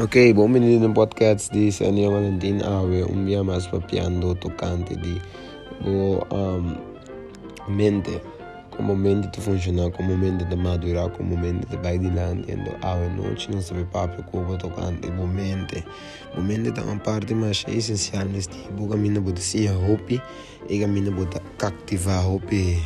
Ok, bom menino no podcast de Senhor Valentin Ave, ah, um dia mais papiando tocante de o um, mente, como mente de funciona, como mente de madurar, como mente de vai dilante, ando awe ah, noite não sabe papo como tocante de mente. O mente é uma parte mais essencial neste tipo, caminho de ser roupa e caminho de cativar hope